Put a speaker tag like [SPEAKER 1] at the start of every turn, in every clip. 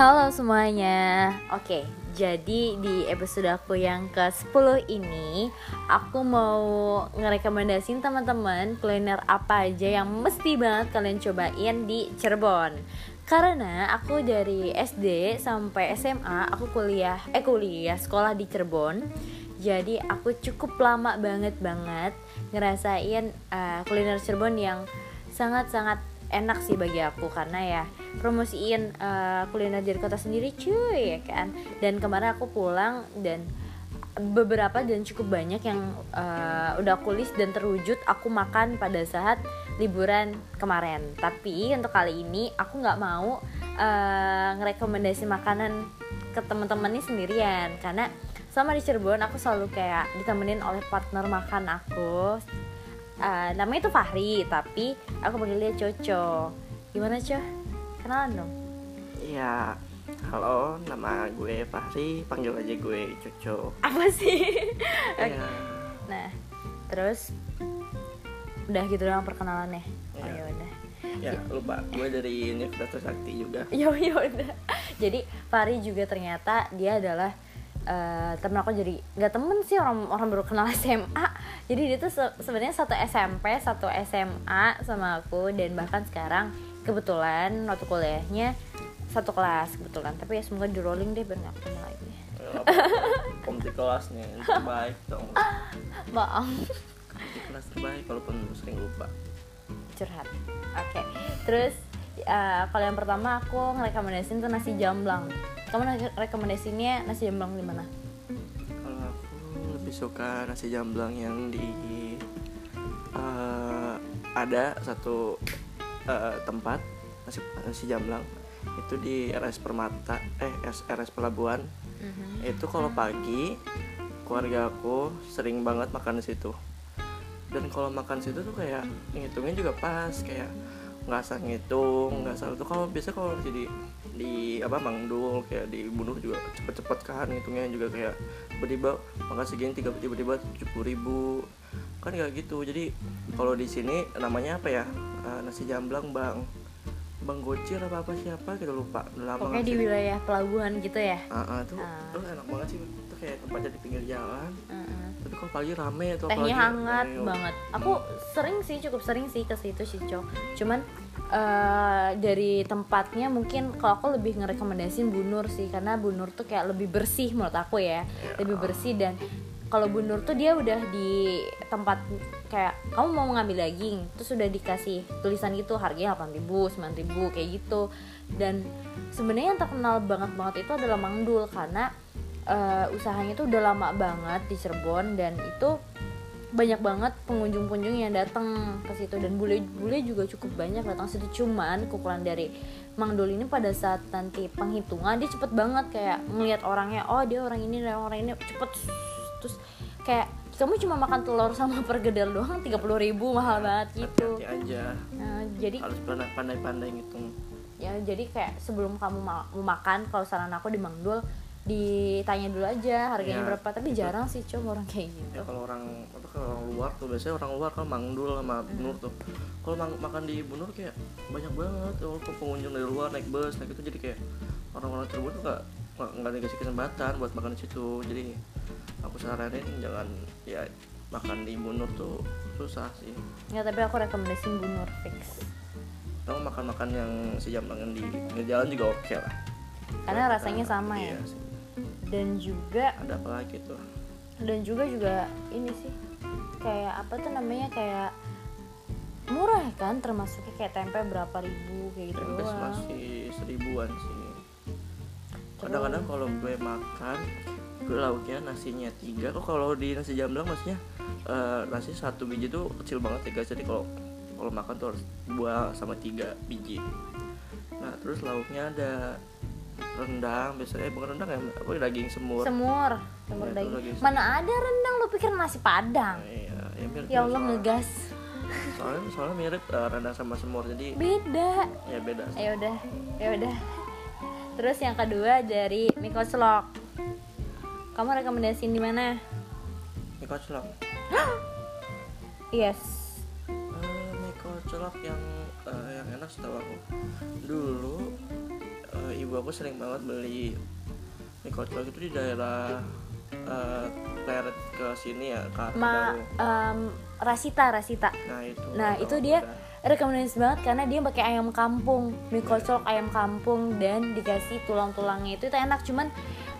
[SPEAKER 1] Halo semuanya. Oke, jadi di episode aku yang ke-10 ini Aku mau ngerekomendasiin teman-teman kuliner apa aja yang mesti banget kalian cobain di Cirebon. Karena aku dari SD sampai SMA aku kuliah, eh kuliah, sekolah di Cirebon. Jadi aku cukup lama banget banget ngerasain uh, kuliner Cirebon yang sangat-sangat enak sih bagi aku karena ya promosiin uh, kuliner dari kota sendiri cuy ya kan? Dan kemarin aku pulang dan beberapa dan cukup banyak yang uh, udah aku list dan terwujud aku makan pada saat liburan kemarin. Tapi untuk kali ini aku nggak mau uh, ngerekomendasi makanan ke teman-teman ini sendirian. Karena sama di Cirebon aku selalu kayak ditemenin oleh partner makan aku uh, namanya itu Fahri tapi aku panggil dia Coco. Gimana Coco? Kenalan dong.
[SPEAKER 2] Iya, halo, nama gue Fahri, panggil aja gue Coco.
[SPEAKER 1] apa sih?
[SPEAKER 2] Iya,
[SPEAKER 1] nah terus? Udah gitu doang perkenalannya? Oh
[SPEAKER 2] Iya.
[SPEAKER 1] ya udah.
[SPEAKER 2] Ya lupa, gue dari Universitas Sakti juga.
[SPEAKER 1] ya ya udah. Jadi Fahri juga ternyata dia adalah eh, temen aku jadi nggak temen sih orang orang baru kenal SMA jadi dia tuh se- sebenarnya satu SMP satu SMA sama aku. Dan bahkan sekarang kebetulan waktu kuliahnya satu kelas kebetulan. Tapi ya semoga di rolling deh biar nggak ketemu lagi.
[SPEAKER 2] Kom di kelasnya yang terbaik dong.
[SPEAKER 1] bohong.
[SPEAKER 2] Di kelas terbaik walaupun sering lupa.
[SPEAKER 1] curhat. Oke. Terus eh, kalau yang pertama aku ngerekomendasiin tuh nasi jamblang. Kamu rekomendasinya nasi jamblang di mana?
[SPEAKER 2] Kalau aku lebih suka nasi jamblang yang di eh, ada satu eh, tempat nasi nasi jamblang. Itu di RS Permata eh RS Pelabuhan. Itu kalau pagi keluarga aku sering banget makan di situ. Dan kalau makan di situ tuh kayak ngitungnya juga pas kayak nggak asal ngitung nggak asal itu. Kalau biasa kalau jadi di apa mangdul kayak dibunuh juga cepet-cepet kan ngitungnya juga kayak tiba-tiba makan segini tiga tiba-tiba tujuh puluh ribu. Kan nggak gitu. Jadi kalau di sini namanya apa ya? Eh, nasi jamblang bang. Bang gocir apa apa siapa kita lupa. Udah lama
[SPEAKER 1] pokoknya di wilayah pelabuhan gitu ya?
[SPEAKER 2] Ah, ah, tuh,
[SPEAKER 1] Ah.
[SPEAKER 2] tuh enak banget sih itu kayak tempatnya di pinggir jalan.
[SPEAKER 1] Heeh.
[SPEAKER 2] Kalau pagi rame tuh
[SPEAKER 1] tehnya hangat
[SPEAKER 2] ayo.
[SPEAKER 1] banget aku sering sih cukup sering sih ke situ sih Cok. cuman eh, dari tempatnya mungkin kalau aku lebih ngerekomendasin Bu Nur sih karena Bu Nur tuh kayak lebih bersih menurut aku ya lebih bersih dan kalau Bu Nur tuh dia udah di tempat kayak kamu mau ngambil daging terus udah dikasih tulisan gitu harganya 8.000, 9.000 kayak gitu dan sebenarnya yang terkenal banget banget itu adalah Mangdul karena eh, usahanya tuh udah lama banget di Cirebon dan itu banyak banget pengunjung-pengunjung yang datang ke situ. Dan bule-bule juga cukup banyak datang situ. Cuman kekurangan dari Mang Dul ini pada saat nanti penghitungan dia cepet banget kayak ngelihat orangnya oh dia orang ini dan orang ini cepet. Terus kayak kamu cuma makan telur sama pergedel doang 30.000 ribu mahal banget gitu.
[SPEAKER 2] hati aja.
[SPEAKER 1] Nah, jadi
[SPEAKER 2] harus pandai- pandai-pandai ngitung.
[SPEAKER 1] Ya jadi kayak sebelum kamu ma- mau makan kalau saran aku di Mang Dul ditanya dulu aja harganya
[SPEAKER 2] Ya,
[SPEAKER 1] berapa. Tapi
[SPEAKER 2] itu.
[SPEAKER 1] jarang sih cuma orang kayak gitu.
[SPEAKER 2] Ya kalau orang apa kalau orang luar tuh biasanya orang luar kan mangdul sama bunur tuh. Kalau makan di bunur kayak banyak banget walaupun pengunjung dari luar naik bus naik itu jadi kayak orang-orang Cirebon tuh nggak nggak dikasih kesempatan buat makan di situ. Jadi aku saranin jangan ya makan di bunur tuh susah sih.
[SPEAKER 1] Ya tapi aku rekomendasiin Bu Nur fix.
[SPEAKER 2] Kamu makan-makan yang si jam tangan di jalan juga oke lah.
[SPEAKER 1] Karena rasanya sama ya.
[SPEAKER 2] iya sih.
[SPEAKER 1] Dan juga
[SPEAKER 2] ada apa lagi tuh?
[SPEAKER 1] Dan juga juga ini sih kayak apa tuh namanya kayak murah kan termasuknya kayak tempe berapa ribu kayak gitu
[SPEAKER 2] tempe
[SPEAKER 1] doang.
[SPEAKER 2] masih seribuan sih. Kadang-kadang kalau gue makan gue lauknya nasinya tiga. Kok kalau di nasi jamblang maksudnya eh, nasi satu biji tuh kecil banget ya guys. Jadi kalau kalau makan tuh harus dua sama tiga biji. Nah terus lauknya ada rendang biasanya eh, bukan rendang ya apa daging semur
[SPEAKER 1] Semur, semur
[SPEAKER 2] Ya,
[SPEAKER 1] daging.
[SPEAKER 2] lagi.
[SPEAKER 1] Mana ada rendang lu pikir nasi padang?
[SPEAKER 2] iya ya mirip
[SPEAKER 1] Ya Allah
[SPEAKER 2] soalnya.
[SPEAKER 1] ngegas.
[SPEAKER 2] soalnya soalnya mirip eh, rendang sama semur jadi
[SPEAKER 1] Beda.
[SPEAKER 2] ya beda.
[SPEAKER 1] Ya udah, ya udah. Terus yang kedua dari mie koclok. Kamu rekomendasiin di mana?
[SPEAKER 2] mie koclok
[SPEAKER 1] Yes.
[SPEAKER 2] Eh, mie koclok yang eh, yang enak setahu aku aku sering banget beli mie koclok itu di daerah Pleret ke sini ya ke
[SPEAKER 1] Ma, em, Rasita, Rasita.
[SPEAKER 2] nah itu
[SPEAKER 1] Nah, itu dia rekomendasi banget karena dia pakai ayam kampung, mie kocok ayam kampung dan dikasih tulang-tulangnya itu, itu enak. Cuman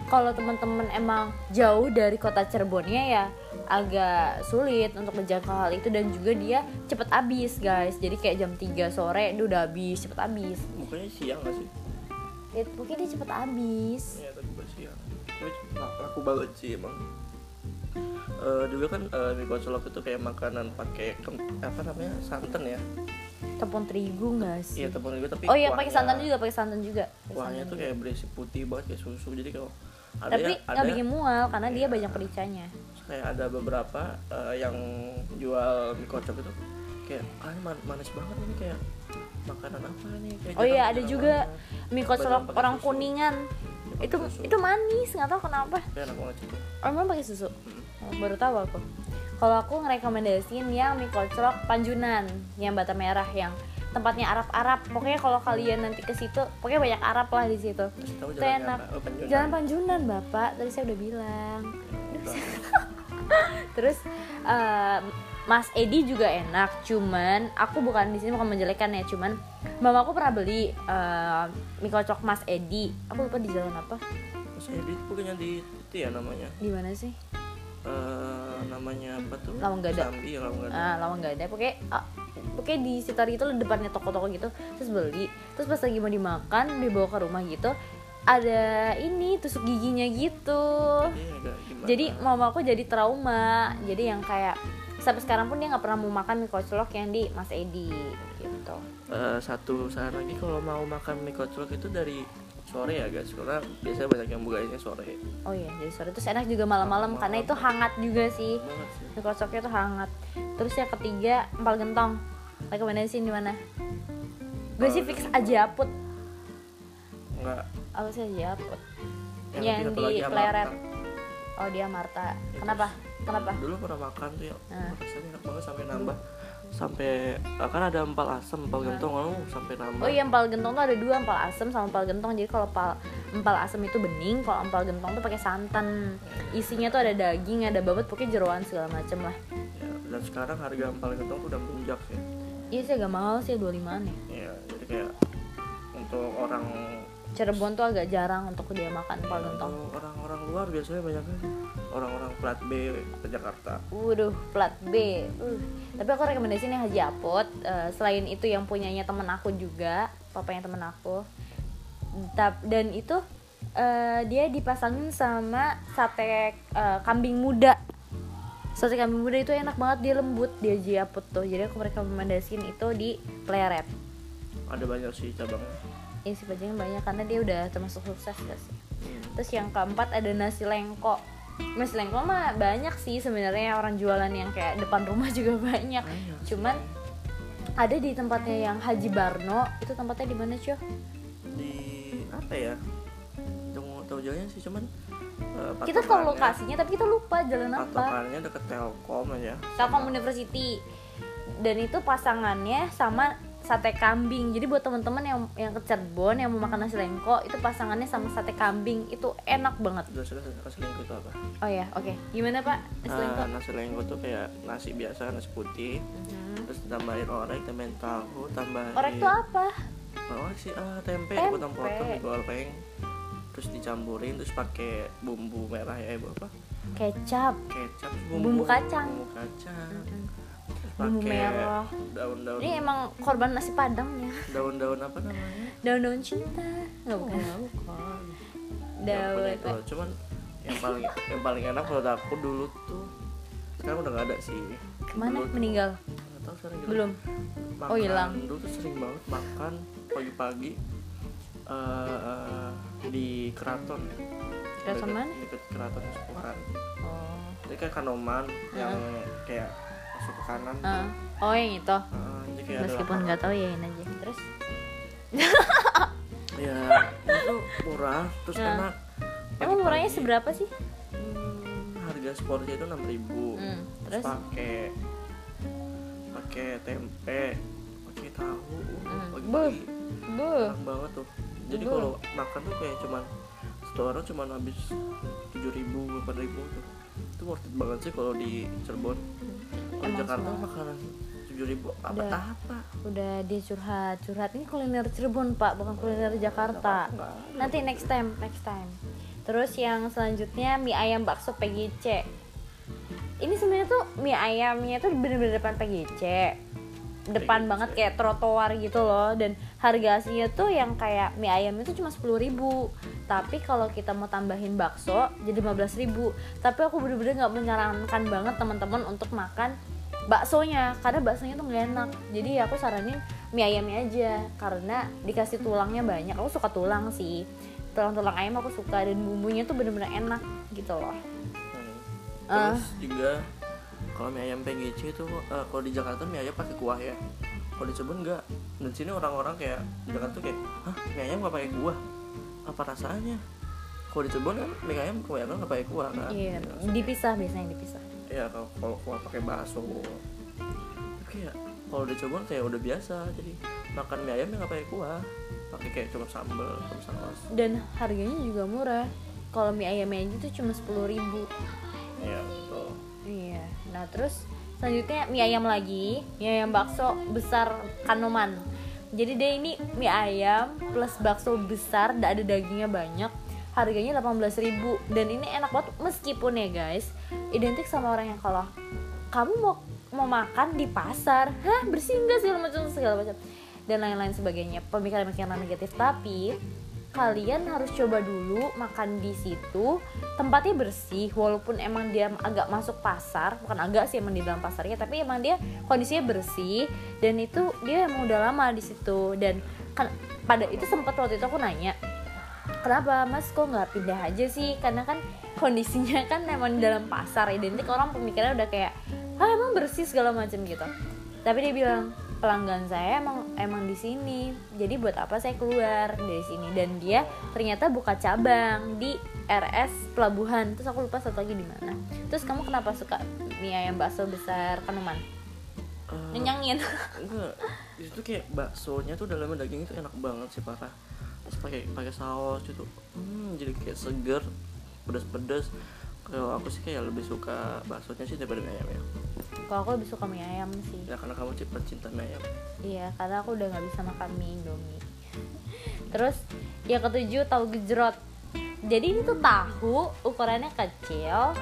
[SPEAKER 1] kalau teman-teman emang jauh dari kota Cirebonnya ya agak sulit untuk menjangkau hal itu dan juga dia cepet habis guys. Jadi kayak jam 3 sore dia udah habis, cepet habis.
[SPEAKER 2] bukannya siang gak sih
[SPEAKER 1] Ya, mungkin dia cepet habis.
[SPEAKER 2] Iya Tapi la- laku banget sih emang Eh, juga kan eh, mie koclok itu kayak makanan pakai apa namanya santan ya
[SPEAKER 1] Tepung terigu nggak sih?
[SPEAKER 2] iya tepung juga tapi
[SPEAKER 1] oh iya pakai santan juga, pakai santan juga. Pakai
[SPEAKER 2] kuahnya
[SPEAKER 1] santan
[SPEAKER 2] tuh
[SPEAKER 1] juga.
[SPEAKER 2] kayak berisi putih banget kayak susu jadi kalau ada
[SPEAKER 1] Tapi
[SPEAKER 2] ya,
[SPEAKER 1] nggak bikin mual karena dia
[SPEAKER 2] Iya.
[SPEAKER 1] banyak pericanya.
[SPEAKER 2] kayak ada beberapa eh, yang jual mie kocok itu kayak ah ini manis banget ini kayak makanan apa nih kayak
[SPEAKER 1] Oh iya ada juga
[SPEAKER 2] banget.
[SPEAKER 1] mie
[SPEAKER 2] pakai
[SPEAKER 1] orang
[SPEAKER 2] susu.
[SPEAKER 1] kuningan.
[SPEAKER 2] Ya,
[SPEAKER 1] Itu
[SPEAKER 2] susu.
[SPEAKER 1] itu manis nggak tahu kenapa.
[SPEAKER 2] Itu
[SPEAKER 1] Oh, emang pakai susu? Oh, baru tahu aku. Kalau aku ngerekomendasiin yang mie koclok Panjunan yang bata merah yang tempatnya Arab-Arab. Pokoknya kalau kalian nanti ke situ, pokoknya banyak Arab lah di situ. Itu enak.
[SPEAKER 2] Oh, Panjunan.
[SPEAKER 1] Jalan Panjunan, Bapak. Tadi saya udah bilang. Terus eh, Mas Edi juga enak, cuman aku bukan di sini bukan menjelekan ya, cuman mamaku pernah beli eh, mie kocok Mas Edi. Aku lupa di jalan apa?
[SPEAKER 2] Terus Edi bukannya di itu ya namanya
[SPEAKER 1] Di mana sih?
[SPEAKER 2] Eh, namanya apa tuh
[SPEAKER 1] Lawang Gada.
[SPEAKER 2] Sambi ya Lawang Gada
[SPEAKER 1] Ah, lama nggak ada. Pokoknya ah, pokoknya di sekitar itu depannya toko-toko gitu. Terus beli. Terus pas lagi mau dimakan, dibawa ke rumah gitu, ada ini tusuk giginya gitu.
[SPEAKER 2] Iya,
[SPEAKER 1] Jadi mama aku jadi trauma. Jadi yang kayak sampai sekarang pun dia nggak pernah mau makan mie koclok yang di Mas Edi gitu.
[SPEAKER 2] Eh, satu saat lagi kalau mau makan mie koclok itu dari sore ya guys karena biasanya banyak yang bukanya sore
[SPEAKER 1] Oh iya, jadi sore terus enak juga malam-malam karena itu hangat juga sih.
[SPEAKER 2] sih
[SPEAKER 1] Mie kocoknya tuh hangat. Terus yang ketiga empal gentong. Rekomendasi di mana? Gue sih fix aja aput.
[SPEAKER 2] enggak
[SPEAKER 1] Apa sih aja aput?
[SPEAKER 2] yang,
[SPEAKER 1] Yang di Pleret. Oh dia Marta. Kenapa? Kenapa?
[SPEAKER 2] dulu pernah makan tuh ya
[SPEAKER 1] Nah.
[SPEAKER 2] rasanya enak banget sampai nambah sampai eh, kan ada empal asam empal gentong oh, sampai nambah
[SPEAKER 1] Oh iya empal gentong tuh ada dua empal asem sama empal gentong. Jadi kalau empal, empal asem itu bening, kalau empal gentong tuh pakai santan. Isinya tuh ada daging, ada babat, pokoknya jeroan segala macem lah.
[SPEAKER 2] Ya, dan sekarang harga empal gentong tuh udah melunjak ya
[SPEAKER 1] Iya sih agak mahal sih 25an ya.
[SPEAKER 2] ya jadi kayak untuk orang
[SPEAKER 1] Cirebon tuh agak jarang untuk dia makan empal gentong.
[SPEAKER 2] untuk orang-orang luar biasanya banyak kan orang-orang plat B ke Jakarta
[SPEAKER 1] Waduh, plat B. Uh. Tapi aku rekomendasiin yang Haji Apot. Eh, selain itu yang punyanya temen aku juga, papanya temen aku. Dan itu eh, dia dipasangin sama sate eh, kambing muda. Sate kambing muda itu enak banget, dia lembut, dia Haji Apot tuh. Jadi aku rekomendasiin itu di Pleret.
[SPEAKER 2] ada banyak sih cabangnya
[SPEAKER 1] Ini sih banyak karena dia udah termasuk sukses gak sih.
[SPEAKER 2] Hmm.
[SPEAKER 1] Terus yang keempat ada nasi lengko. Nasi lengko mah banyak sih sebenarnya orang jualan yang kayak depan rumah juga banyak.
[SPEAKER 2] Banyak
[SPEAKER 1] Cuman ada di tempatnya yang Haji Barno. Itu tempatnya di mana, Cuy?
[SPEAKER 2] di apa ya Tunggu tahu jalannya sih cuman eh,
[SPEAKER 1] Kita tahu lokasinya tapi kita lupa jalan apa.
[SPEAKER 2] patokannya deket Telkom aja
[SPEAKER 1] Telkom University. Dan itu pasangannya sama sate kambing. Jadi buat teman-teman yang yang ke Cirebon yang mau makan nasi lengko, itu pasangannya sama sate kambing. Itu enak banget.
[SPEAKER 2] Nasi lengko itu apa?
[SPEAKER 1] Oh ya, oke. Gimana, Pak? Nasi lengko?
[SPEAKER 2] Nah, nasi lengko tuh kayak nasi biasa, nasi putih
[SPEAKER 1] Mhm.
[SPEAKER 2] Terus tambahin orek, tambahin tahu, tambahin
[SPEAKER 1] Orek tuh apa?
[SPEAKER 2] Orek sih, ah, tempe,
[SPEAKER 1] Tempe.
[SPEAKER 2] potong-potong digoreng Terus dicampurin, terus pakai bumbu merah ya ibu apa?
[SPEAKER 1] Kecap.
[SPEAKER 2] Kecap,
[SPEAKER 1] Bumbu kacang.
[SPEAKER 2] Bumbu kacang Terus
[SPEAKER 1] Bumbu
[SPEAKER 2] pakai
[SPEAKER 1] merah.
[SPEAKER 2] daun-daun
[SPEAKER 1] Ini emang korban nasi padang ya.
[SPEAKER 2] daun-daun apa namanya?
[SPEAKER 1] Daun-daun cinta. Nggak bukan.
[SPEAKER 2] bukan. Ya,
[SPEAKER 1] Daun.
[SPEAKER 2] itu loh. cuman yang paling yang paling enak menurut aku dulu tuh sekarang udah nggak ada sih
[SPEAKER 1] Ke mana?
[SPEAKER 2] Dulu tuh-
[SPEAKER 1] Meninggal?
[SPEAKER 2] nggak tahu sekarang gila.
[SPEAKER 1] Belum.
[SPEAKER 2] makan
[SPEAKER 1] Oh, hilang.
[SPEAKER 2] dulu tuh sering banget makan pagi-pagi eh, di keraton
[SPEAKER 1] Keraton
[SPEAKER 2] Deket-
[SPEAKER 1] mana?
[SPEAKER 2] deket keraton Sepuhan
[SPEAKER 1] Oh.
[SPEAKER 2] jadi kayak kanoman yang kayak masuk ke kanan
[SPEAKER 1] Ah. oh yang itu.
[SPEAKER 2] Eh, jadi
[SPEAKER 1] Meskipun nggak tahu ya ini aja. Terus?
[SPEAKER 2] ya itu murah terus
[SPEAKER 1] Nah.
[SPEAKER 2] enak
[SPEAKER 1] Emang murahnya seberapa sih?
[SPEAKER 2] hmm, harga seporsi itu enam ribu
[SPEAKER 1] Hmm,
[SPEAKER 2] terus pakai pakai tempe pakai tahu
[SPEAKER 1] Hmm.
[SPEAKER 2] pagi-pagi
[SPEAKER 1] Buh.
[SPEAKER 2] enak banget tuh jadi kalau makan tuh kayak cuman satu orang cuman habis tujuh ribu delapan ribu tuh itu worth it banget sih kalau di Cirebon di
[SPEAKER 1] Emang
[SPEAKER 2] Jakarta
[SPEAKER 1] semua.
[SPEAKER 2] makanan tujuh ribu apa
[SPEAKER 1] Udah.
[SPEAKER 2] apa
[SPEAKER 1] udah dia curhat curhat ini kuliner Cirebon pak bukan kuliner Jakarta
[SPEAKER 2] ada.
[SPEAKER 1] nanti next time next time terus yang selanjutnya mie ayam bakso PGC ini sebenarnya tuh mie ayamnya tuh bener-bener depan PGC depan
[SPEAKER 2] PGC.
[SPEAKER 1] banget kayak trotoar gitu loh dan harga aslinya tuh yang kayak mie ayam itu cuma 10.000 ribu tapi kalau kita mau tambahin bakso jadi 15.000 ribu. Tapi aku bener-bener nggak menyarankan banget teman-teman untuk makan baksonya karena baksonya tuh nggak enak. Jadi aku saranin mie ayamnya aja karena dikasih tulangnya banyak. Aku suka tulang sih. Tulang-tulang ayam aku suka dan bumbunya tuh bener-bener enak gitu loh.
[SPEAKER 2] Hmm. terus juga kalau mie ayam PGC itu eh, kalau di Jakarta mie ayam pakai kuah ya? Kalau di Cirebon enggak dan sini orang-orang kayak di Jakarta tuh kayak hah mie ayam nggak pakai kuah apa rasanya? Kalau di Cirebon kan mie ayam kebanyakan nggak pakai kuah kan?
[SPEAKER 1] Iya
[SPEAKER 2] Ya,
[SPEAKER 1] dipisah biasanya dipisah.
[SPEAKER 2] Ya kalau kalau kuah pakai bakso. Tapi ya kalau di Cirebon kayak udah biasa jadi makan mie ayam nggak pakai kuah. Pakai kayak cuma sambel sama saus.
[SPEAKER 1] Dan harganya juga murah. Kalau mie ayamnya aja tuh cuma 10.000 ribu.
[SPEAKER 2] Ya betul.
[SPEAKER 1] Iya. Nah terus selanjutnya mie ayam lagi, mie ayam bakso besar kanoman. Jadi dia ini mie ayam plus bakso besar, tidak ada dagingnya banyak. Harganya 18.000 dan ini enak banget meskipun ya guys, identik sama orang yang kalau kamu mau mau makan di pasar, hah bersih nggak segala macam segala macam. Dan lain-lain sebagainya. Pemikiran-pemikiran negatif tapi kalian harus coba dulu makan di situ. Tempatnya bersih walaupun emang dia agak masuk pasar. Bukan agak sih emang di dalam pasarnya. Tapi emang dia kondisinya bersih. Dan itu dia emang udah lama di situ. Dan kan pada itu sempat waktu itu aku nanya kenapa mas? Kok nggak pindah aja sih? Karena kan kondisinya kan emang di dalam pasar identik. Orang pemikirannya udah kayak ah emang bersih segala macam gitu. Tapi dia bilang pelanggan saya emang emang di sini. Jadi buat apa saya keluar dari sini? Dan dia ternyata buka cabang di RS Pelabuhan. Terus aku lupa satu lagi di mana. Terus kamu kenapa suka mie ayam bakso besar kanuman
[SPEAKER 2] Eh,
[SPEAKER 1] nyenyangin.
[SPEAKER 2] enggak. Itu kayak baksonya tuh dalamnya daging itu enak banget sih parah. Terus pakai pakai saus itu hmm, jadi kayak seger pedas-pedas. Kalau aku sih kayak lebih suka baksonya sih daripada mie ayam ya
[SPEAKER 1] kalau aku lebih suka mie ayam sih
[SPEAKER 2] ya karena kamu cepat cinta mie ayam
[SPEAKER 1] Iya, karena aku udah nggak bisa makan mie Indomie. Terus yang ketujuh tahu gejrot. Jadi ini tuh tahu ukurannya kecil,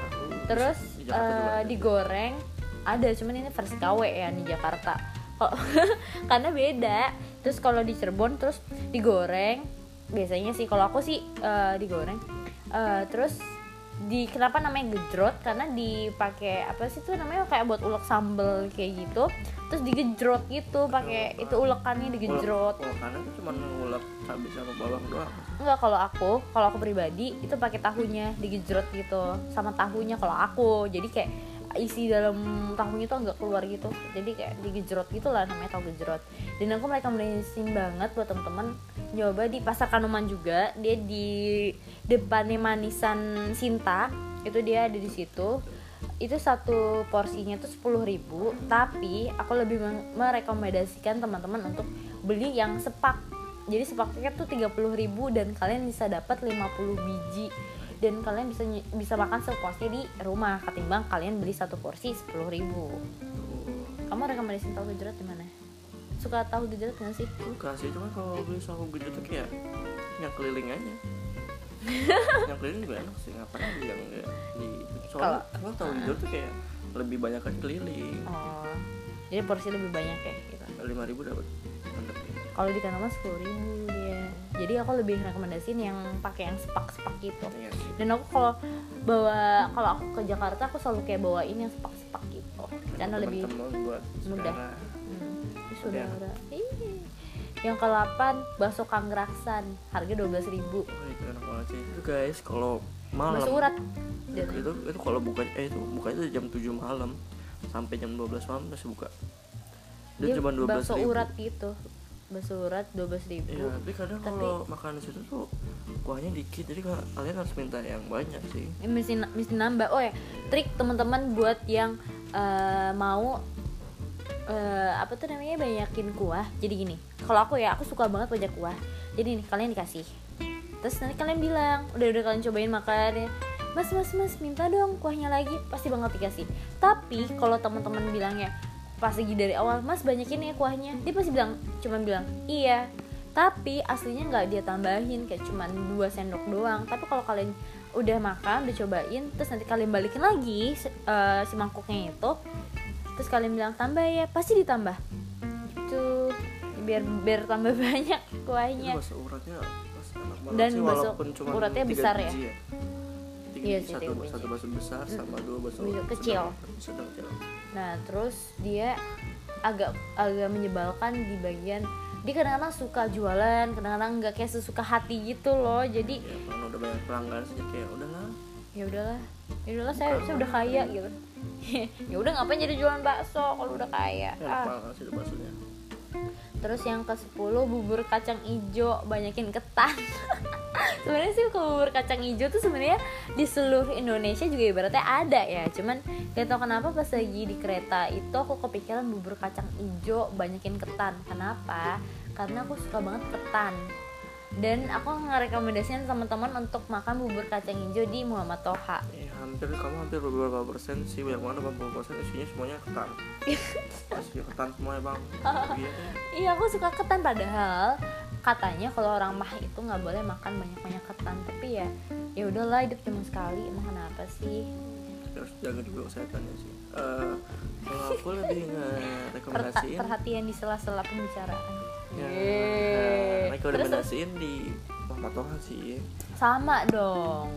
[SPEAKER 1] terus
[SPEAKER 2] Di ada.
[SPEAKER 1] digoreng. Ada, cuman ini versi KW ya di Jakarta. Karena beda. Terus kalau di Cirebon terus digoreng. Biasanya sih kalau aku sih eh, digoreng. Eh, terus di kenapa namanya gejrot? Karena dipakai apa sih tuh namanya? Kayak buat ulek sambel kayak gitu. Terus digejrot gitu pakai itu ulekannya digejrot.
[SPEAKER 2] Ulek- ulekannya tuh cuma ngulek cabai sama bawang doang.
[SPEAKER 1] Enggak kalau aku kalau aku pribadi itu pakai tahunya digejrot gitu. Sama tahunya kalau aku. Jadi kayak isi dalam tahunya tuh agak keluar gitu. Jadi kayak digejrot gitu lah namanya tahu gejrot. Dan aku merekomendasiin banget buat temen-temen nyoba di pasar Kanoman juga. Dia di depannya manisan Sinta itu dia ada di situ. Itu satu porsinya tuh 10.000 tapi aku lebih men- merekomendasikan teman-teman untuk beli yang sepak. Jadi sepaknya tuh 30.000 dan kalian bisa dapat 50 biji dan kalian bisa bisa makan sepuasnya di rumah. Ketimbang kalian beli satu porsi 10.000 kamu rekomendasiin tahu gejrot di mana? Suka tahu gejrot nggak sih?
[SPEAKER 2] Suka sih cuma kalau beli sahu gede tuh kayak yang keliling aja. Yang keliling juga enak sih ngapain beli yang enggak di soalnya kalau tahu gede tuh kayak lebih banyak kan keliling.
[SPEAKER 1] Oh jadi porsi lebih banyak ya gitu.
[SPEAKER 2] Lima ribu dapat
[SPEAKER 1] kalau di Kanoman 10.000 dia jadi aku lebih rekomendasiin yang pakai yang sepak-sepak gitu.
[SPEAKER 2] Iya
[SPEAKER 1] dan aku kalau bawa kalau aku ke Jakarta aku selalu kayak bawain yang sepak-sepak gitu. Karena lebih
[SPEAKER 2] buat
[SPEAKER 1] mudah. hmm, ini
[SPEAKER 2] Iya.
[SPEAKER 1] saudara yang ke-8 bakso Kangraksan harga 12.000 ribu.
[SPEAKER 2] Itu enak banget sih. Itu guys kalau malam
[SPEAKER 1] bakso urat.
[SPEAKER 2] Itu itu kalau buka eh itu buka itu jam 7 malam sampai jam 12 malam masih buka. Dia, cuma 12
[SPEAKER 1] bakso
[SPEAKER 2] ribu.
[SPEAKER 1] urat gitu bakso urat 12.000 ribu.
[SPEAKER 2] Iya, tapi kadang
[SPEAKER 1] Tapi-
[SPEAKER 2] kalau makan di situ tuh kuahnya dikit, jadi ka- kalian harus minta yang banyak sih.
[SPEAKER 1] Ini mesti mesti nambah. Oh ya trik teman-teman buat yang eh, mau eh, apa tuh namanya banyakin kuah. Jadi gini kalau aku ya aku suka banget banyak kuah. Jadi nih kalian dikasih. Terus nanti kalian bilang udah udah kalian cobain makan ya mas mas mas minta dong kuahnya lagi. Pasti banget dikasih. Tapi kalau teman-teman bilangnya pas lagi dari awal mas banyakin ya kuahnya dia pasti bilang cuman bilang iya tapi aslinya nggak dia tambahin kayak cuman dua sendok doang tapi kalau kalian udah makan udah cobain terus nanti kalian balikin lagi eh, si mangkuknya itu terus kalian bilang tambah ya pasti ditambah gitu biar biar tambah banyak
[SPEAKER 2] Itu
[SPEAKER 1] kuahnya
[SPEAKER 2] bakso uratnya pas enak banget
[SPEAKER 1] Dan
[SPEAKER 2] sih,
[SPEAKER 1] bakso
[SPEAKER 2] cuma
[SPEAKER 1] uratnya besar ya?
[SPEAKER 2] ya. Tiga
[SPEAKER 1] Iya sih,
[SPEAKER 2] satu, satu bakso besar sama dua bakso
[SPEAKER 1] Bakso
[SPEAKER 2] sedang-
[SPEAKER 1] kecil.
[SPEAKER 2] sedang kecil.
[SPEAKER 1] Nah terus dia agak agak menyebalkan di bagian dia kadang-kadang suka jualan kadang-kadang nggak kayak sesuka hati gitu loh jadi
[SPEAKER 2] ya karena udah banyak pelanggan sih kayak udahlah.
[SPEAKER 1] Ya udahlah ya udahlah saya, saya udah kaya gitu. Ya udah ngapain jadi jualan bakso kalau udah kaya?
[SPEAKER 2] Enak
[SPEAKER 1] ah.
[SPEAKER 2] baksonya
[SPEAKER 1] terus yang ke 10 bubur kacang ijo. Banyakin ketan. Sebenarnya sih kalau bubur kacang ijo tuh sebenarnya di seluruh Indonesia juga ibaratnya ada ya. Cuman gak tau kenapa pas lagi di kereta itu aku kepikiran bubur kacang ijo banyakin ketan. Kenapa? Karena aku suka banget ketan dan aku ngerekomendasikan teman-teman untuk makan bubur kacang hijau di Muhammad Toha.
[SPEAKER 2] Eh, hampir kamu hampir beberapa persen sih yang mana 80 persen isinya semuanya ketan. Asli ketan semua ya bang. Iya deh.
[SPEAKER 1] Iya aku suka ketan padahal katanya kalau orang mah itu nggak boleh makan banyak-banyak ketan. Tapi ya ya udahlah hidup cuma sekali. Emang kenapa sih?
[SPEAKER 2] Harus jaga juga kesehatannya sih. Eh, kalau aku lebih
[SPEAKER 1] Perta-
[SPEAKER 2] ngerekomendasiin
[SPEAKER 1] perhatian di sela-sela pembicaraan.
[SPEAKER 2] Ya, nah,
[SPEAKER 1] Terus,
[SPEAKER 2] rekomendasiin di Muhammad Toha sih.
[SPEAKER 1] Sama dong.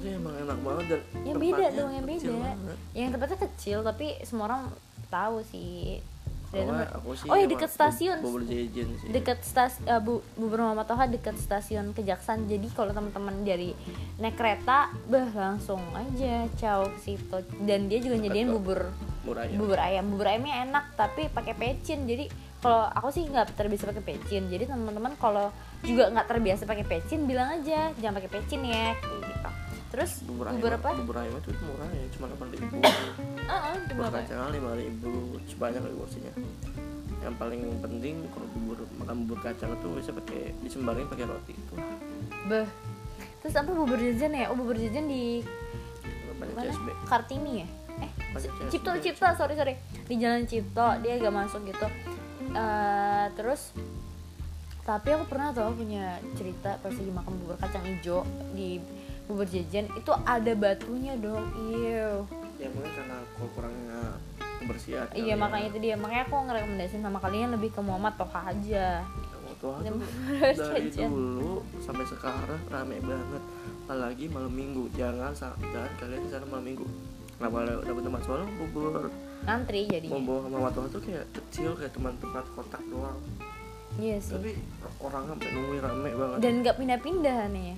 [SPEAKER 2] Ini emang enak banget dan
[SPEAKER 1] yang beda dong yang beda.
[SPEAKER 2] banget.
[SPEAKER 1] yang tempatnya kecil tapi semua orang tahu sih. Dan
[SPEAKER 2] aku sih
[SPEAKER 1] oh ya deket stasiun.
[SPEAKER 2] Bubur jejen sih.
[SPEAKER 1] Dekat stas eh, bu bubur Muhammad Toha dekat stasiun Kejaksan jadi kalau teman-teman dari naik kereta bah langsung aja caw ke situ dan dia juga
[SPEAKER 2] Dekat
[SPEAKER 1] nyediain
[SPEAKER 2] kok.
[SPEAKER 1] Bubur
[SPEAKER 2] ya
[SPEAKER 1] bubur ayam. Bubur ayamnya enak tapi pakai pecin. Jadi kalau aku sih nggak terbiasa pakai pecin. Jadi teman-teman kalau juga nggak terbiasa pakai pecin bilang aja jangan pakai pecin ya gitu. Terus
[SPEAKER 2] bubur,
[SPEAKER 1] bubur,
[SPEAKER 2] ayam
[SPEAKER 1] apa?
[SPEAKER 2] bubur ayam itu murah ya cuma delapan ribu.
[SPEAKER 1] Apa?
[SPEAKER 2] Kacang lima ribu sebanyak porsinya. Yang paling penting kalau bubur makan bubur kacang itu bisa pakai disembarin pakai roti itu.
[SPEAKER 1] Beh terus apa bubur jajan ya? Oh bubur jajan di
[SPEAKER 2] banyak
[SPEAKER 1] mana? Kartini ya. Cipto Cipto sorry sorry. Di jalan Cipto dia agak masuk gitu. Eh, terus tapi aku pernah tau punya cerita pas lagi makan bubur kacang hijau di bubur jajan. Itu ada batunya dong. Iya.
[SPEAKER 2] Ya mungkin karena aku kurangnya kebersihan
[SPEAKER 1] iya
[SPEAKER 2] ya.
[SPEAKER 1] makanya itu dia. Makanya aku ngerekomendasiin sama kalian lebih ke Muhammad Toha aja.
[SPEAKER 2] Aduh,
[SPEAKER 1] bubur
[SPEAKER 2] dari
[SPEAKER 1] jajan.
[SPEAKER 2] dulu sampai sekarang rame banget. Apalagi malam minggu. Jangan jangan kalian di sana malam minggu kenapa dapat tempat soalnya bubur?
[SPEAKER 1] Ngantri jadinya
[SPEAKER 2] bumbu sama Tuhan tuh kayak kecil kayak teman tempat kotak doang.
[SPEAKER 1] Iya sih.
[SPEAKER 2] Tapi orang sampai nungguin rame banget.
[SPEAKER 1] Dan nggak pindah-pindah nih.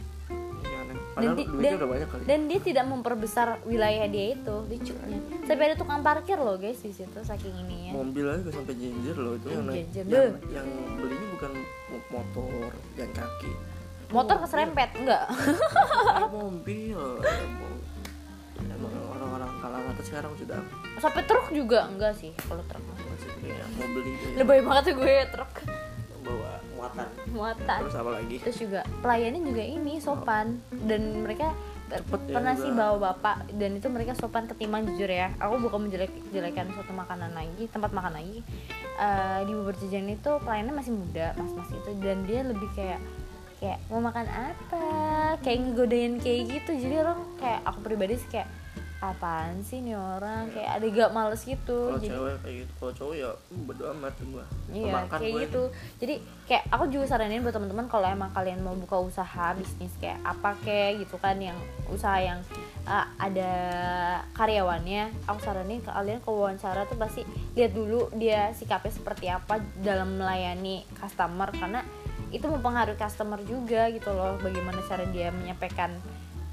[SPEAKER 2] Iya, aneh.
[SPEAKER 1] dan, di- dan-
[SPEAKER 2] udah banyak kali.
[SPEAKER 1] dan dia tidak memperbesar wilayah dia itu lucunya sampai ada tukang parkir loh guys di situ saking ininya.
[SPEAKER 2] Mobil aja sampai jinjir loh itu yang yang, yang belinya bukan mo- motor dan kaki.
[SPEAKER 1] Motor keserempet enggak.
[SPEAKER 2] Ini mobil. Emang emang atas sekarang sudah.
[SPEAKER 1] Sampai truk juga enggak sih kalau truk
[SPEAKER 2] masih kayak mau beli kayak
[SPEAKER 1] lebay banget tuh gue truk.
[SPEAKER 2] Bawa muatan.
[SPEAKER 1] Muatan.
[SPEAKER 2] Terus apa lagi?
[SPEAKER 1] Terus juga pelayannya juga ini sopan. Dan mereka
[SPEAKER 2] Cepet ya
[SPEAKER 1] pernah
[SPEAKER 2] juga.
[SPEAKER 1] sih bawa bapak dan itu mereka sopan ketimbang jujur ya. Aku bukan menjelek jelekan suatu makanan lagi tempat makan lagi. Eh, di bubur jajan itu pelayannya masih muda mas mas itu. Dan dia lebih kayak kayak mau makan apa? Kayak ngegodain kayak gitu. Jadi orang kayak aku pribadi sih kayak apaan sih nih orang kayak ada gak males gitu
[SPEAKER 2] kalau
[SPEAKER 1] jadi
[SPEAKER 2] cewek kayak gitu kalau cowok ya bodo amat gua
[SPEAKER 1] Iya, kayak gitu. Jadi kayak aku juga saranin buat teman-teman kalau emang kalian mau buka usaha bisnis kayak apa kayak gitu kan yang usaha yang uh, ada karyawannya, aku saranin ke kalian ke wawancara tuh pasti lihat dulu dia sikapnya seperti apa dalam melayani customer karena itu mempengaruhi customer juga gitu loh. Bagaimana cara dia menyampaikan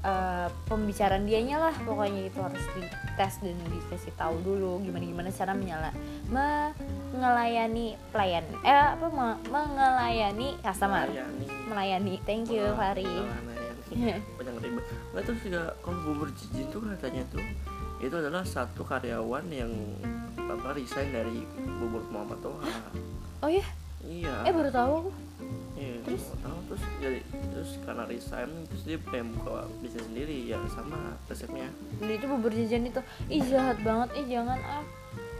[SPEAKER 1] uh, pembicaraan dianya lah pokoknya itu harus dites dan dikasih tahu dulu gimana gimana cara menyala mengelayani pelayan eh apa me- mengelayani customer.
[SPEAKER 2] Melayani.
[SPEAKER 1] melayani. Thank you
[SPEAKER 2] Wah,
[SPEAKER 1] Fari
[SPEAKER 2] banyak ribet. Nggak terus juga kalau bubur jijin tuh katanya tuh itu adalah satu karyawan yang apa resign dari bubur Muhammad Toha.
[SPEAKER 1] Oh ya?
[SPEAKER 2] Iya.
[SPEAKER 1] Eh baru tahu aku
[SPEAKER 2] iya
[SPEAKER 1] terus?
[SPEAKER 2] mau tahu terus jadi terus karena resign terus dia pengen buka bisnis sendiri ya sama resepnya.
[SPEAKER 1] Dan itu bubur jajan itu. Ih jahat banget. Ih jangan ah.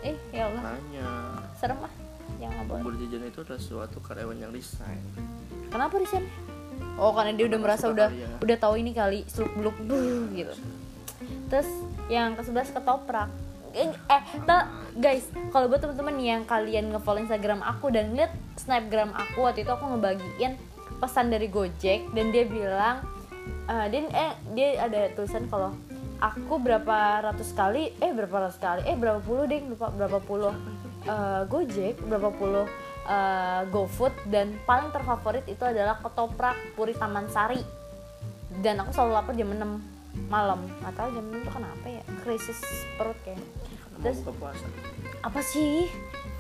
[SPEAKER 1] Eh ya Allah.
[SPEAKER 2] Makanya.
[SPEAKER 1] Serem ah jangan boleh
[SPEAKER 2] bubur jajan itu adalah suatu karyawan yang resign.
[SPEAKER 1] Kenapa resign? Oh karena dia udah merasa udah
[SPEAKER 2] kali ya.
[SPEAKER 1] udah tahu ini kali seluk beluk gitu. Terus yang ke sebelas ketoprak eh, guys kalau buat teman-teman yang kalian ngefollow instagram aku dan lihat snapgram aku waktu itu aku ngebagiin pesan dari gojek dan dia bilang eh, dia eh dia ada tulisan kalau aku berapa ratus kali eh berapa ratus kali eh berapa puluh deh lupa berapa puluh eh, gojek berapa puluh eh, GoFood dan paling terfavorit itu adalah ketoprak Puri Taman Sari. Dan aku selalu lapar jam 6 malam. Nggak tahu jam 6 tuh kenapa ya? Krisis perut kayak Terus- apa sih?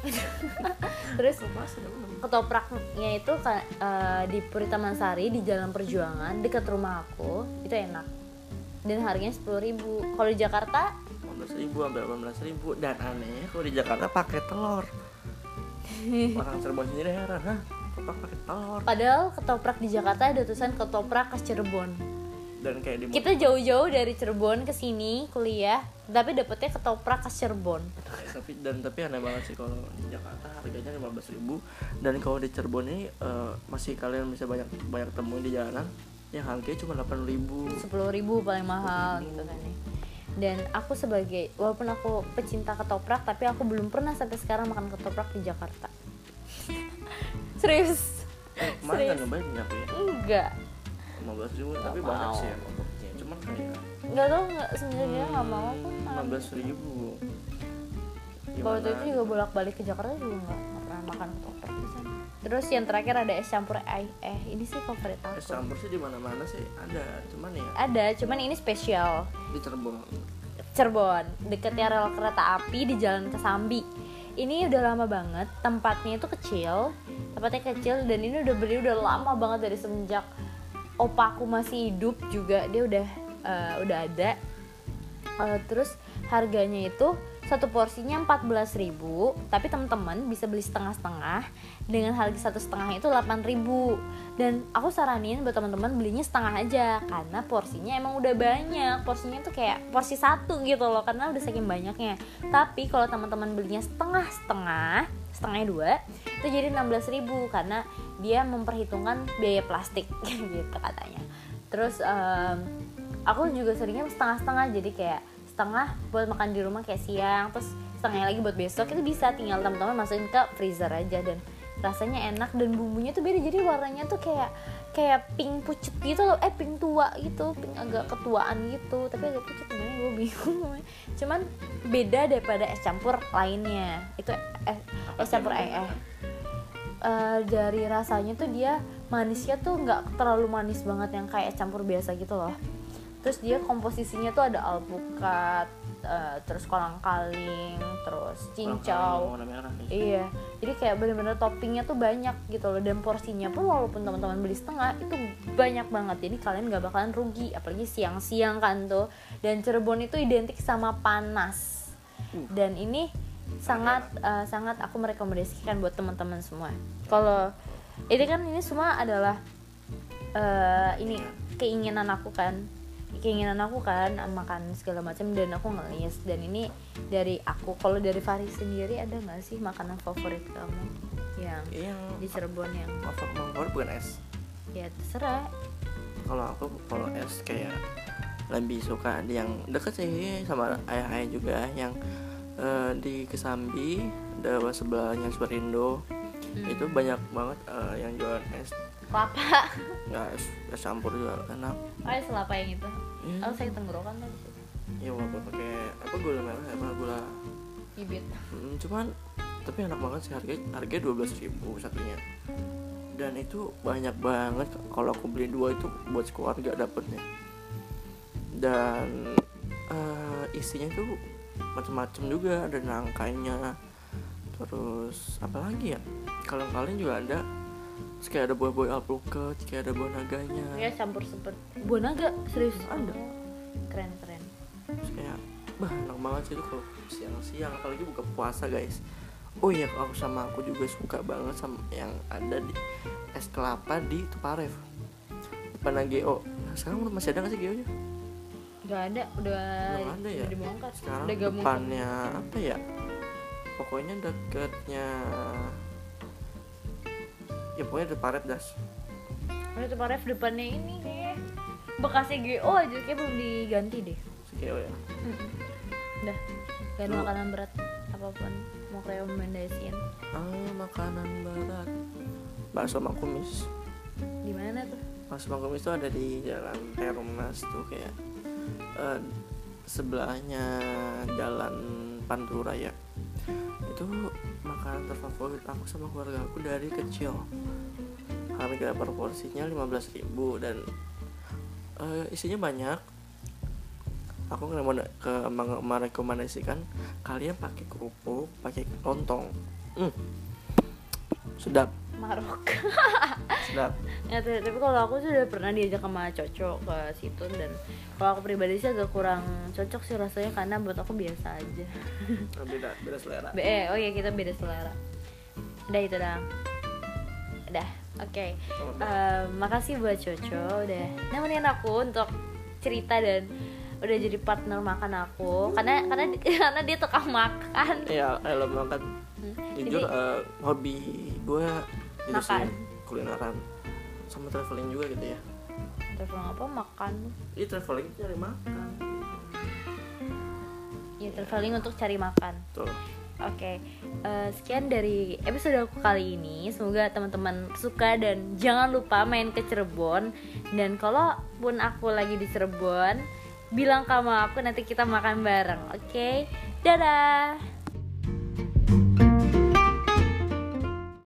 [SPEAKER 1] Terus
[SPEAKER 2] ya
[SPEAKER 1] ketopraknya itu eh, di Puri Taman Sari di Jalan Perjuangan dekat rumah aku itu enak. Dan harganya sepuluh ribu. Kalau di Jakarta?
[SPEAKER 2] 15 ribu sampai 18 ribu. Dan aneh kalau di Jakarta pakai telur. Orang Cirebon sendiri heran hah ketoprak pakai telur?
[SPEAKER 1] Padahal ketoprak di Jakarta ada tulisan ketoprak khas Cirebon
[SPEAKER 2] dan kayak di
[SPEAKER 1] kita jauh-jauh dari Cirebon ke sini kuliah tapi dapetnya ketoprak khas Cirebon.
[SPEAKER 2] Eh, tapi dan tapi aneh banget sih kalau di Jakarta harganya 15 ribu. Dan kalau di Cirebon ini eh, masih kalian bisa banyak banyak temuin di jalanan yang harganya cuma 8 ribu.
[SPEAKER 1] sepuluh ribu paling mahal gitu kan ya. Dan aku sebagai walaupun aku pecinta ketoprak tapi aku belum pernah sampai sekarang makan ketoprak di Jakarta. Serius.
[SPEAKER 2] Nyobain nggak aku ya?
[SPEAKER 1] Enggak
[SPEAKER 2] 15 ribu tapi
[SPEAKER 1] Nggak
[SPEAKER 2] banyak
[SPEAKER 1] mau.
[SPEAKER 2] sih ya cuman kayak
[SPEAKER 1] enggak tau enggak sebenarnya nggak mau
[SPEAKER 2] Hmm, 15 ribu.
[SPEAKER 1] Kalau waktu itu juga bolak balik ke Jakarta juga nggak nggak pernah makan ketoprak di sana. Terus yang terakhir ada es campur eh eh ini sih favorit
[SPEAKER 2] es
[SPEAKER 1] aku
[SPEAKER 2] campur sih di mana mana sih ada cuman ya.
[SPEAKER 1] Ada cuman ini spesial.
[SPEAKER 2] Di Cirebon.
[SPEAKER 1] Cirebon deketnya rel kereta api di Jalan Kesambi. Ini udah lama banget tempatnya itu kecil tempatnya kecil dan ini udah berdiri udah lama banget dari semenjak opaku masih hidup juga dia udah eh, udah ada. Eh, terus harganya itu satu porsinya 14.000 tapi teman-teman bisa beli setengah-setengah dengan harga satu setengah itu 8.000 dan aku saranin buat teman-teman belinya setengah aja karena porsinya emang udah banyak. Porsinya tuh kayak porsi satu gitu loh karena udah saking banyaknya. Tapi kalau teman-teman belinya setengah-setengah setengahnya dua itu jadi 16.000 karena dia memperhitungkan biaya plastik gitu katanya. Terus em, aku juga seringnya setengah-setengah jadi kayak setengah buat makan di rumah kayak siang terus setengahnya lagi buat besok itu bisa tinggal teman-teman masukin ke freezer aja dan rasanya enak dan bumbunya tuh beda jadi warnanya tuh kayak kayak pink pucet gitu loh. Eh pink tua gitu pink agak ketuaan gitu. Tapi agak pucet sebenarnya gue bingung cuman beda daripada es campur lainnya. Itu es, es campur eh, eh Eh, dari rasanya tuh dia manisnya tuh nggak terlalu manis banget yang kayak es campur biasa gitu loh. Terus dia komposisinya tuh ada alpukat eh, terus kolang kaling terus cincau.
[SPEAKER 2] merah nih
[SPEAKER 1] Iya, jadi kayak bener-bener toppingnya tuh banyak gitu loh dan porsinya pun walaupun teman-teman beli setengah itu banyak banget. Jadi kalian gak bakalan rugi apalagi siang-siang kan tuh. Dan Cirebon itu identik sama panas.
[SPEAKER 2] Uh.
[SPEAKER 1] dan ini sangat eh, sangat aku merekomendasikan buat teman-teman semua. Kalau ini kan ini semua adalah eh, ini keinginan aku kan keinginan aku kan makan segala macam dan aku ngelis. Dan ini dari aku. Kalau dari Faris sendiri ada nggak sih makanan favorit kamu yang
[SPEAKER 2] yang
[SPEAKER 1] di Cirebon yang
[SPEAKER 2] favorit favorit bukan es.
[SPEAKER 1] Ya terserah.
[SPEAKER 2] Kalau aku kalau es kayak lebih suka yang deket sih sama ayah-ayah juga yang eh, di Kesambi ada sebelahnya Superindo
[SPEAKER 1] Hmm.
[SPEAKER 2] itu banyak banget eh, yang jualan es
[SPEAKER 1] kelapa.
[SPEAKER 2] Nggak es, es campur juga enak.
[SPEAKER 1] Oh ya selapa yang itu?
[SPEAKER 2] Iya.
[SPEAKER 1] oh saya tenggorokan tadi? Sih
[SPEAKER 2] ya walaupun pakai apa gula merah apa gula
[SPEAKER 1] bibit.
[SPEAKER 2] Hmm, cuman tapi enak banget sih harga harga dua belas ribu satunya dan itu banyak banget kalau aku beli dua itu buat keluarga dapetnya. Dan eh, isinya itu macam-macam juga ada nangkanya terus apa lagi ya? Kalau kalian juga ada terus kayak ada buah-buah alpukat kayak ada buah naganya.
[SPEAKER 1] Ya campur seperti buah naga serius?
[SPEAKER 2] Ada.
[SPEAKER 1] keren keren.
[SPEAKER 2] Terus kayak bah enak banget sih itu kalau siang-siang. Apalagi buka puasa guys. Oh iya aku sama aku juga suka banget sama yang ada di es kelapa di Tuparev. Depan GO sekarang masih ada nggak sih GO nya
[SPEAKER 1] Gak ada, udah,
[SPEAKER 2] Belum ada ya?
[SPEAKER 1] udah dibongkar.
[SPEAKER 2] Sekarang
[SPEAKER 1] Udah
[SPEAKER 2] depannya apa ya? Pokoknya deketnya ya pokoknya Tuparev das.
[SPEAKER 1] Udah tuh Ref depannya ini kayak Bekasnya GO aja kayak belum diganti deh.
[SPEAKER 2] GO ya.
[SPEAKER 1] Udah, gak ada
[SPEAKER 2] Lu-
[SPEAKER 1] makanan berat apa pun. Mau rekomendasiin
[SPEAKER 2] ah makanan barat bakso mangkumis
[SPEAKER 1] di mana tuh?
[SPEAKER 2] Bakso mangkumis itu ada di jalan Perumnas tuh kayak eh, sebelahnya jalan Pantura ya itu makanan terfavorit aku sama keluarga aku dari kecil. Harga per porsinya 15.000 dan eh, isinya banyak. Aku ke merekomendasikan kalian pakai kerupuk pakai lontong. Hmm. sedap
[SPEAKER 1] Marok
[SPEAKER 2] sedap.
[SPEAKER 1] Ya, tapi kalau aku sih udah pernah diajak sama Coco ke situ dan kalau aku pribadi sih agak kurang cocok sih rasanya karena buat aku biasa aja.
[SPEAKER 2] Beda beda selera.
[SPEAKER 1] Be- eh, oh ya kita beda selera. Udah itu dah udah oke. Eh, makasih buat Coco udah nemenin aku untuk cerita dan udah jadi partner makan aku. Karena karena karena dia tukang makan.
[SPEAKER 2] Iya, kalau makan.
[SPEAKER 1] Hmm,
[SPEAKER 2] jujur
[SPEAKER 1] jadi-
[SPEAKER 2] eh, hobi gue itu
[SPEAKER 1] Makan.
[SPEAKER 2] sih kulineran sama traveling juga gitu ya.
[SPEAKER 1] traveling apa makan
[SPEAKER 2] Ini traveling cari makan.
[SPEAKER 1] ya traveling untuk cari makan
[SPEAKER 2] Tuh.
[SPEAKER 1] Oke, eh, sekian dari episode aku kali ini. Semoga teman-teman suka dan jangan lupa main ke Cirebon. Dan kalau pun aku lagi di Cirebon, bilang sama aku nanti kita makan bareng. Oke, dadah.